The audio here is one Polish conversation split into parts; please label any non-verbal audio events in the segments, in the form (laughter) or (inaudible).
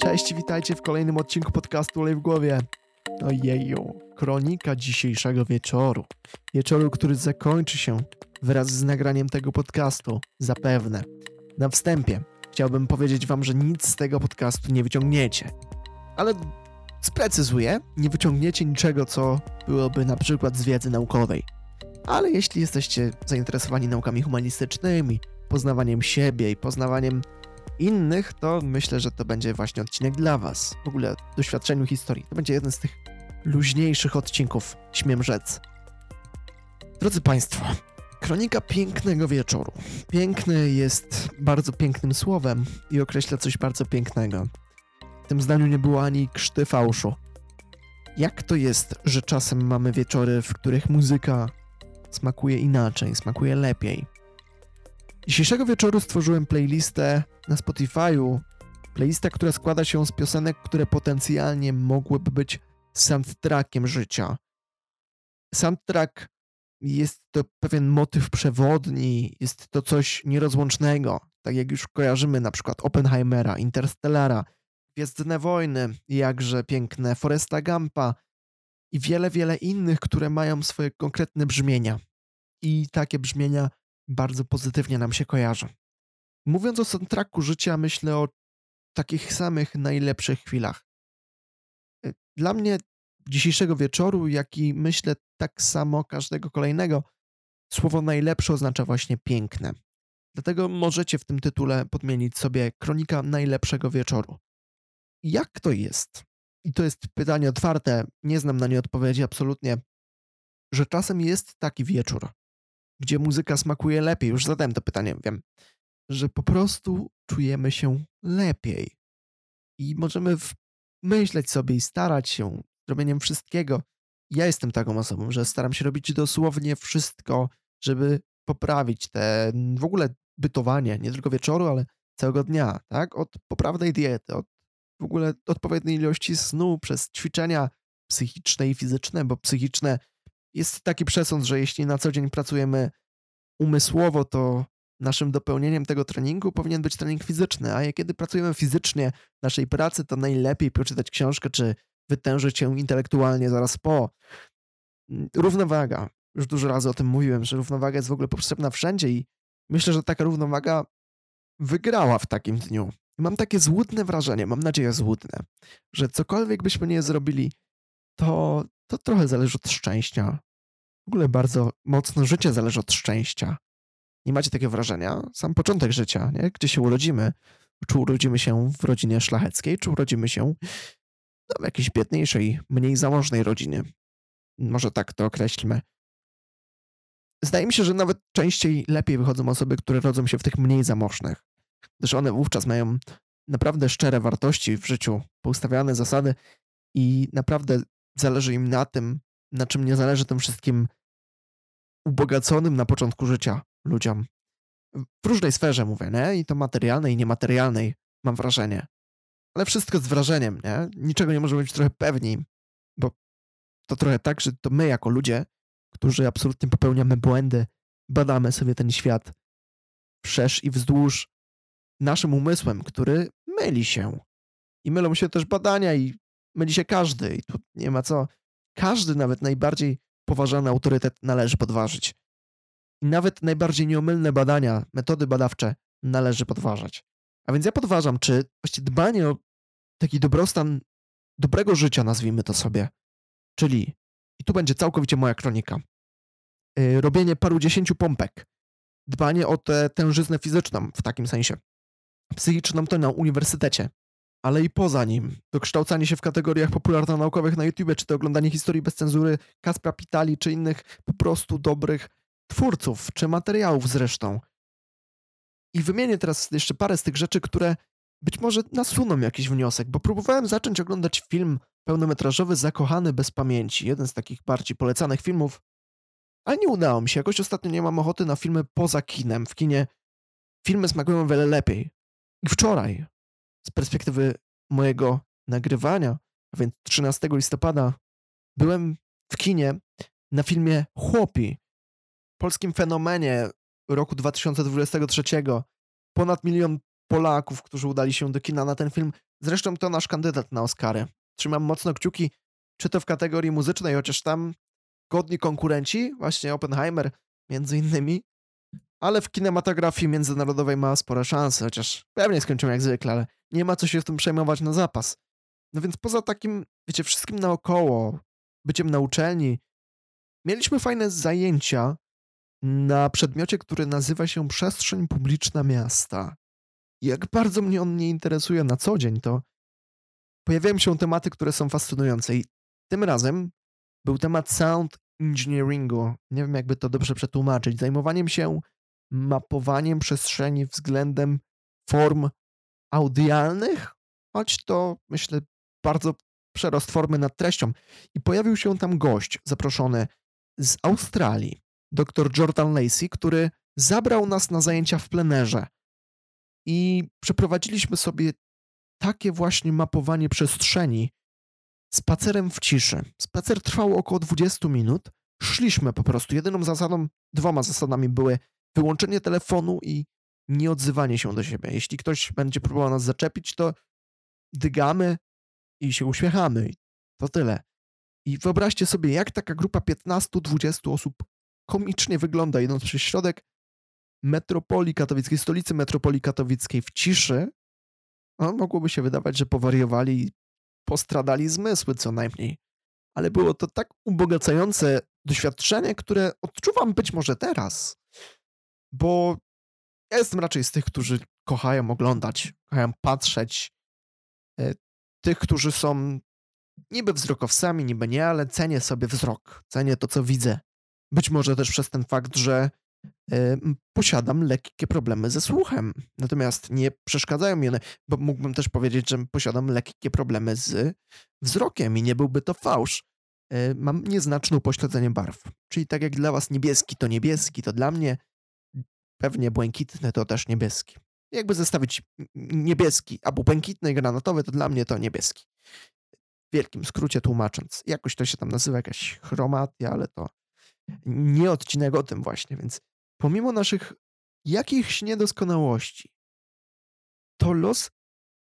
Cześć, witajcie w kolejnym odcinku podcastu Olej w głowie. Ojeju, kronika dzisiejszego wieczoru. Wieczoru, który zakończy się wraz z nagraniem tego podcastu, zapewne. Na wstępie chciałbym powiedzieć wam, że nic z tego podcastu nie wyciągniecie. Ale sprecyzuję, nie wyciągniecie niczego, co byłoby na przykład z wiedzy naukowej. Ale jeśli jesteście zainteresowani naukami humanistycznymi, poznawaniem siebie i poznawaniem innych, to myślę, że to będzie właśnie odcinek dla Was. W ogóle doświadczeniu historii. To będzie jeden z tych luźniejszych odcinków, śmiem rzec. Drodzy Państwo, kronika pięknego wieczoru. Piękny jest bardzo pięknym słowem i określa coś bardzo pięknego. W tym zdaniu nie było ani krzty fałszu. Jak to jest, że czasem mamy wieczory, w których muzyka smakuje inaczej, smakuje lepiej? Dzisiejszego wieczoru stworzyłem playlistę na Spotify'u. Playlistę, która składa się z piosenek, które potencjalnie mogłyby być soundtrackiem życia. Soundtrack jest to pewien motyw przewodni, jest to coś nierozłącznego, tak jak już kojarzymy na przykład Oppenheimera, Interstellara, Gwiezdne Wojny, jakże piękne Foresta Gampa i wiele, wiele innych, które mają swoje konkretne brzmienia. I takie brzmienia bardzo pozytywnie nam się kojarzą. Mówiąc o soundtracku życia, myślę o takich samych najlepszych chwilach. Y, dla mnie dzisiejszego wieczoru, jak i myślę tak samo każdego kolejnego, słowo najlepsze oznacza właśnie piękne. Dlatego możecie w tym tytule podmienić sobie kronika najlepszego wieczoru. Jak to jest? I to jest pytanie otwarte, nie znam na nie odpowiedzi absolutnie, że czasem jest taki wieczór, gdzie muzyka smakuje lepiej. Już zadałem to pytanie, wiem, że po prostu czujemy się lepiej. I możemy myśleć sobie i starać się robieniem wszystkiego. Ja jestem taką osobą, że staram się robić dosłownie wszystko, żeby poprawić te w ogóle bytowanie, nie tylko wieczoru, ale całego dnia, tak? Od poprawnej diety, od w ogóle odpowiedniej ilości snu, przez ćwiczenia psychiczne i fizyczne, bo psychiczne jest taki przesąd, że jeśli na co dzień pracujemy umysłowo, to naszym dopełnieniem tego treningu powinien być trening fizyczny, a kiedy pracujemy fizycznie naszej pracy, to najlepiej przeczytać książkę czy wytężyć się intelektualnie zaraz po. Równowaga. Już dużo razy o tym mówiłem, że równowaga jest w ogóle potrzebna wszędzie i myślę, że taka równowaga wygrała w takim dniu. Mam takie złudne wrażenie, mam nadzieję złudne, że cokolwiek byśmy nie zrobili, to, to trochę zależy od szczęścia. W ogóle bardzo mocno życie zależy od szczęścia. Nie macie takiego wrażenia? Sam początek życia, nie? gdzie się urodzimy. Czy urodzimy się w rodzinie szlacheckiej, czy urodzimy się no, w jakiejś biedniejszej, mniej zamożnej rodzinie. Może tak to określmy. Zdaje mi się, że nawet częściej lepiej wychodzą osoby, które rodzą się w tych mniej zamożnych, gdyż one wówczas mają naprawdę szczere wartości w życiu, poustawiane zasady i naprawdę zależy im na tym, na czym nie zależy tym wszystkim ubogaconym na początku życia ludziom. W różnej sferze mówię, nie? I to materialnej i niematerialnej, mam wrażenie. Ale wszystko z wrażeniem, nie? Niczego nie możemy być trochę pewni, bo to trochę tak, że to my jako ludzie, którzy absolutnie popełniamy błędy, badamy sobie ten świat wszerz i wzdłuż naszym umysłem, który myli się. I mylą się też badania i myli się każdy. I tu nie ma co. Każdy, nawet najbardziej poważany autorytet należy podważyć. I nawet najbardziej nieomylne badania, metody badawcze należy podważać. A więc ja podważam, czy właściwie dbanie o taki dobrostan dobrego życia, nazwijmy to sobie, czyli, i tu będzie całkowicie moja kronika, yy, robienie paru dziesięciu pompek, dbanie o tę tężyznę fizyczną w takim sensie, psychiczną to na uniwersytecie, ale i poza nim. Dokształcanie się w kategoriach popularno-naukowych na YouTube, czy to oglądanie historii bez cenzury Kaspra Pitali, czy innych po prostu dobrych twórców, czy materiałów zresztą. I wymienię teraz jeszcze parę z tych rzeczy, które być może nasuną jakiś wniosek, bo próbowałem zacząć oglądać film pełnometrażowy Zakochany bez pamięci, jeden z takich bardziej polecanych filmów, ale nie udało mi się. Jakoś ostatnio nie mam ochoty na filmy poza kinem. W kinie filmy smakują wiele lepiej. I wczoraj, z perspektywy mojego nagrywania, a więc 13 listopada, byłem w kinie na filmie Chłopi, polskim fenomenie roku 2023. Ponad milion Polaków, którzy udali się do kina na ten film, Zresztą to nasz kandydat na Oscary. Trzymam mocno kciuki, czy to w kategorii muzycznej, chociaż tam godni konkurenci, właśnie Oppenheimer między innymi, ale w kinematografii międzynarodowej ma spore szanse, chociaż pewnie skończymy jak zwykle, ale nie ma co się w tym przejmować na zapas. No więc poza takim, wiecie, wszystkim naokoło, byciem na uczelni, mieliśmy fajne zajęcia na przedmiocie, który nazywa się Przestrzeń Publiczna Miasta. Jak bardzo mnie on nie interesuje na co dzień, to pojawiają się tematy, które są fascynujące i tym razem był temat sound engineeringu. Nie wiem, jakby to dobrze przetłumaczyć. Zajmowaniem się mapowaniem przestrzeni względem form audialnych, choć to myślę bardzo przerost formy nad treścią. I pojawił się tam gość zaproszony z Australii, dr Jordan Lacey, który zabrał nas na zajęcia w plenerze. I przeprowadziliśmy sobie takie właśnie mapowanie przestrzeni spacerem w ciszy. Spacer trwał około 20 minut. Szliśmy po prostu. Jedyną zasadą, dwoma zasadami były wyłączenie telefonu i nieodzywanie się do siebie. Jeśli ktoś będzie próbował nas zaczepić, to dygamy i się uśmiechamy. To tyle. I wyobraźcie sobie, jak taka grupa 15-20 osób komicznie wygląda, idąc przez środek metropolii katowickiej, stolicy metropolii katowickiej w ciszy. No, mogłoby się wydawać, że powariowali i postradali zmysły co najmniej. Ale było to tak ubogacające doświadczenie, które odczuwam być może teraz. Bo ja jestem raczej z tych, którzy kochają oglądać, kochają patrzeć. E, tych, którzy są niby wzrokowcami, niby nie, ale cenię sobie wzrok, cenię to, co widzę. Być może też przez ten fakt, że posiadam lekkie problemy ze słuchem. Natomiast nie przeszkadzają mi one, bo mógłbym też powiedzieć, że posiadam lekkie problemy z wzrokiem i nie byłby to fałsz. mam nieznaczne upośledzenie barw. Czyli tak jak dla was niebieski to niebieski, to dla mnie pewnie błękitny to też niebieski. Jakby zestawić niebieski albo błękitny i granatowy, to dla mnie to niebieski. W wielkim skrócie tłumacząc. Jakoś to się tam nazywa jakaś chromatia, ale to nie odcinek o tym właśnie, więc pomimo naszych jakichś niedoskonałości, to los,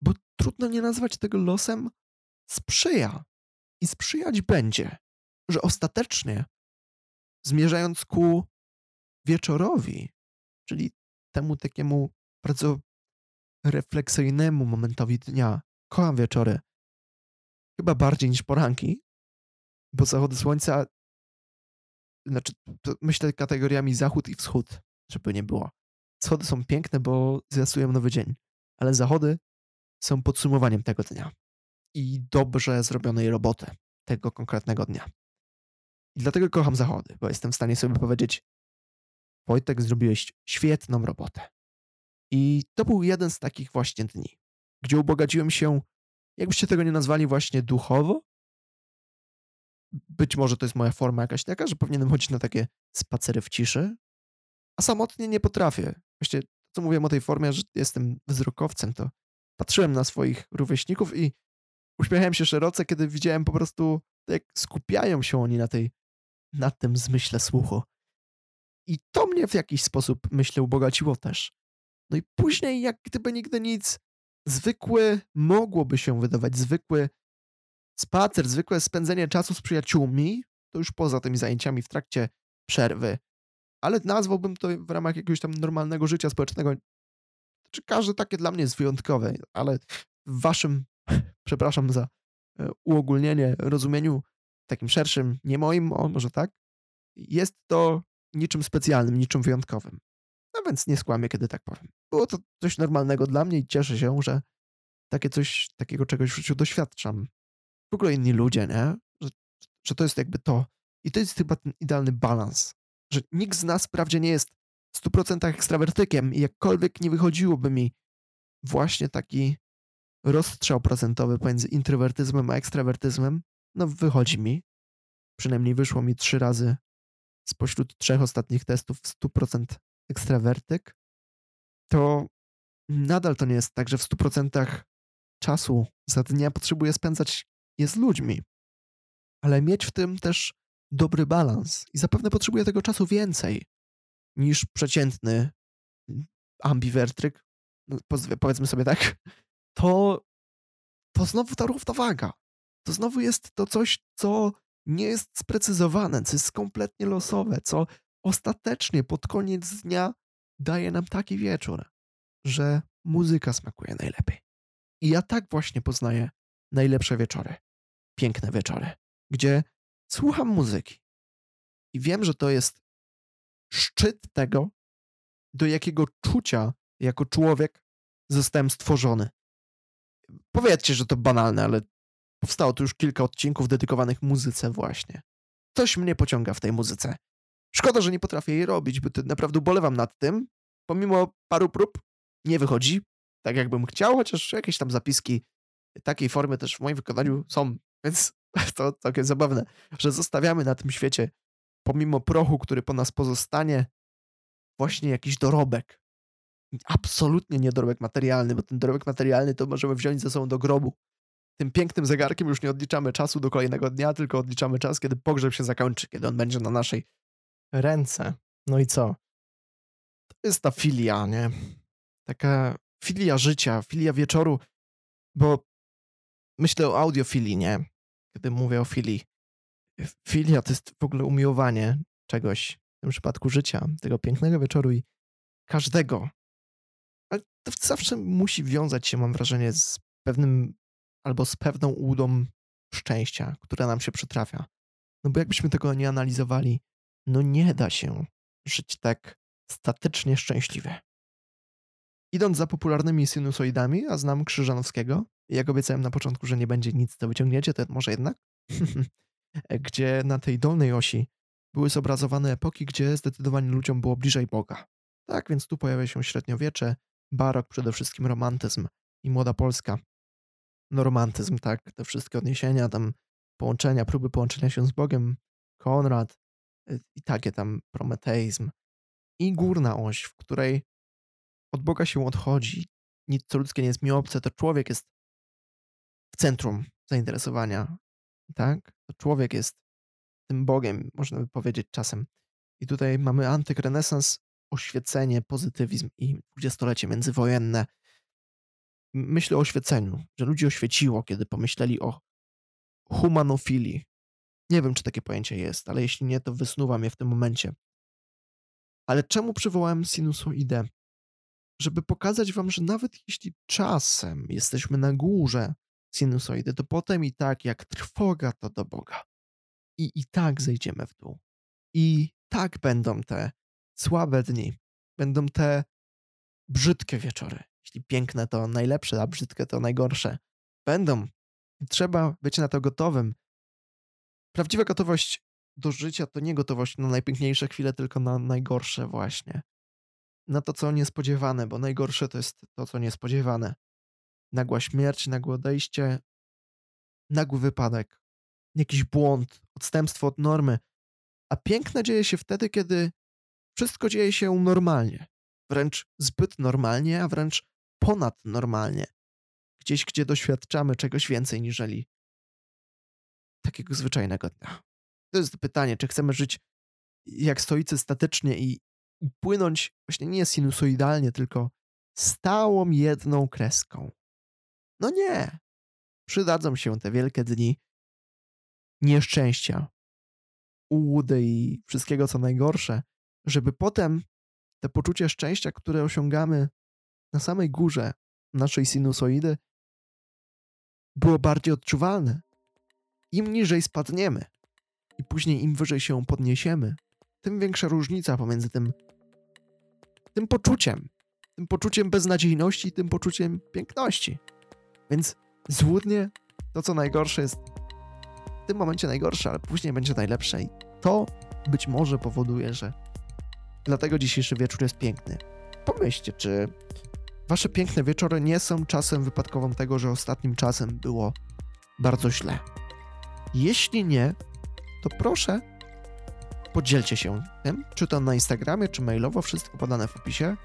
bo trudno nie nazwać tego losem, sprzyja i sprzyjać będzie, że ostatecznie zmierzając ku wieczorowi, czyli temu takiemu bardzo refleksyjnemu momentowi dnia, kocham wieczory, chyba bardziej niż poranki, bo zachody słońca znaczy, myślę kategoriami zachód i wschód, żeby nie było. Wschody są piękne, bo zwiastują nowy dzień, ale zachody są podsumowaniem tego dnia i dobrze zrobionej roboty tego konkretnego dnia. I dlatego kocham zachody, bo jestem w stanie sobie powiedzieć: Wojtek, zrobiłeś świetną robotę. I to był jeden z takich właśnie dni, gdzie ubogaciłem się, jakbyście tego nie nazwali, właśnie duchowo, być może to jest moja forma jakaś taka, że powinienem chodzić na takie spacery w ciszy, a samotnie nie potrafię. Właściwie, co mówiłem o tej formie, że jestem wzrokowcem, to patrzyłem na swoich rówieśników i uśmiechałem się szeroce, kiedy widziałem po prostu, jak skupiają się oni na tej, na tym zmyśle słuchu. I to mnie w jakiś sposób, myślę, ubogaciło też. No i później, jak gdyby nigdy nic, zwykły, mogłoby się wydawać, zwykły spacer, zwykłe spędzenie czasu z przyjaciółmi, to już poza tymi zajęciami w trakcie przerwy, ale nazwałbym to w ramach jakiegoś tam normalnego życia społecznego. Czy każde takie dla mnie jest wyjątkowe, ale w waszym, (laughs) przepraszam za e, uogólnienie, rozumieniu takim szerszym, nie moim, o może tak, jest to niczym specjalnym, niczym wyjątkowym. No więc nie skłamię, kiedy tak powiem. Było to coś normalnego dla mnie i cieszę się, że takie coś, takiego czegoś w życiu doświadczam w ogóle inni ludzie, nie? Że, że to jest jakby to. I to jest chyba ten idealny balans, że nikt z nas wprawdzie nie jest w 100% ekstrawertykiem i jakkolwiek nie wychodziłoby mi właśnie taki rozstrzał procentowy pomiędzy introwertyzmem a ekstrawertyzmem, no wychodzi mi. Przynajmniej wyszło mi trzy razy spośród trzech ostatnich testów 100% ekstrawertyk, to nadal to nie jest tak, że w 100% czasu za dnia potrzebuję spędzać je z ludźmi, ale mieć w tym też dobry balans i zapewne potrzebuję tego czasu więcej niż przeciętny ambiwertryk, no, powiedzmy sobie tak, to to znowu ta równowaga. To znowu jest to coś, co nie jest sprecyzowane, co jest kompletnie losowe, co ostatecznie pod koniec dnia daje nam taki wieczór, że muzyka smakuje najlepiej. I ja tak właśnie poznaję najlepsze wieczory, piękne wieczory, gdzie słucham muzyki i wiem, że to jest szczyt tego, do jakiego czucia jako człowiek zostałem stworzony. Powiedzcie, że to banalne, ale powstało tu już kilka odcinków dedykowanych muzyce właśnie. Coś mnie pociąga w tej muzyce. Szkoda, że nie potrafię jej robić, bo naprawdę ubolewam nad tym. Pomimo paru prób nie wychodzi tak, jakbym chciał, chociaż jakieś tam zapiski takiej formy też w moim wykonaniu są, więc (laughs) to całkiem zabawne, że zostawiamy na tym świecie, pomimo prochu, który po nas pozostanie, właśnie jakiś dorobek. Absolutnie nie dorobek materialny, bo ten dorobek materialny to możemy wziąć ze sobą do grobu. Tym pięknym zegarkiem już nie odliczamy czasu do kolejnego dnia, tylko odliczamy czas, kiedy pogrzeb się zakończy, kiedy on będzie na naszej ręce. No i co? To jest ta filia, nie? Taka filia życia, filia wieczoru, bo myślę o audiofilii, nie? Kiedy mówię o filii. Filia to jest w ogóle umiłowanie czegoś, w tym przypadku życia, tego pięknego wieczoru i każdego. Ale to zawsze musi wiązać się, mam wrażenie, z pewnym albo z pewną ułudą szczęścia, która nam się przytrafia. No bo jakbyśmy tego nie analizowali, no nie da się żyć tak statycznie szczęśliwie. Idąc za popularnymi sinusoidami, a znam Krzyżanowskiego, jak obiecałem na początku, że nie będzie nic, co wyciągniecie, to może jednak, (laughs) gdzie na tej dolnej osi były zobrazowane epoki, gdzie zdecydowanie ludziom było bliżej Boga. Tak więc tu pojawia się średniowiecze, barok, przede wszystkim romantyzm i młoda Polska. Romantyzm, tak, te wszystkie odniesienia, tam połączenia, próby połączenia się z Bogiem, Konrad y, i takie tam prometeizm. I górna oś, w której od Boga się odchodzi. Nic co ludzkie nie jest mi obce, to człowiek jest w centrum zainteresowania, tak? To człowiek jest tym Bogiem, można by powiedzieć czasem. I tutaj mamy antyk, renesans, oświecenie, pozytywizm i dwudziestolecie międzywojenne. Myślę o oświeceniu, że ludzi oświeciło, kiedy pomyśleli o humanofilii. Nie wiem, czy takie pojęcie jest, ale jeśli nie, to wysnuwam je w tym momencie. Ale czemu przywołałem sinusoidę? Żeby pokazać wam, że nawet jeśli czasem jesteśmy na górze sinusoidy, to potem i tak jak trwoga to do Boga. I i tak zejdziemy w dół. I tak będą te słabe dni. Będą te brzydkie wieczory. Jeśli piękne to najlepsze, a brzydkie to najgorsze. Będą. Trzeba być na to gotowym. Prawdziwa gotowość do życia to nie gotowość na najpiękniejsze chwile, tylko na najgorsze właśnie. Na to, co niespodziewane, bo najgorsze to jest to, co niespodziewane. Nagła śmierć, nagłe odejście, nagły wypadek, jakiś błąd, odstępstwo od normy. A piękne dzieje się wtedy, kiedy wszystko dzieje się normalnie. Wręcz zbyt normalnie, a wręcz ponadnormalnie. Gdzieś, gdzie doświadczamy czegoś więcej niżeli takiego zwyczajnego dnia. To jest pytanie, czy chcemy żyć jak stoicy statycznie i, i płynąć właśnie nie sinusoidalnie, tylko stałą jedną kreską. No nie. Przydadzą się te wielkie dni nieszczęścia, ułudy i wszystkiego co najgorsze, żeby potem te poczucie szczęścia, które osiągamy na samej górze naszej sinusoidy, było bardziej odczuwalne. Im niżej spadniemy i później im wyżej się podniesiemy, tym większa różnica pomiędzy tym, tym poczuciem, tym poczuciem beznadziejności i tym poczuciem piękności. Więc złudnie to, co najgorsze, jest w tym momencie najgorsze, ale później będzie najlepsze i to być może powoduje, że dlatego dzisiejszy wieczór jest piękny. Pomyślcie, czy wasze piękne wieczory nie są czasem wypadkową tego, że ostatnim czasem było bardzo źle. Jeśli nie, to proszę podzielcie się tym, czy to na Instagramie, czy mailowo, wszystko podane w opisie.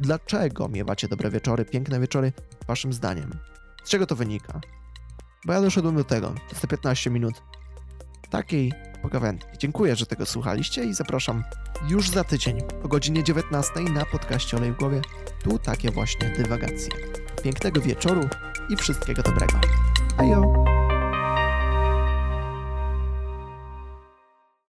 Dlaczego miewacie dobre wieczory, piękne wieczory, waszym zdaniem? Z czego to wynika? Bo ja doszedłem do tego, to jest te 15 minut takiej pogawędki. Dziękuję, że tego słuchaliście i zapraszam już za tydzień o godzinie 19 na podcaście Olej w Głowie. Tu takie właśnie dywagacje. Pięknego wieczoru i wszystkiego dobrego.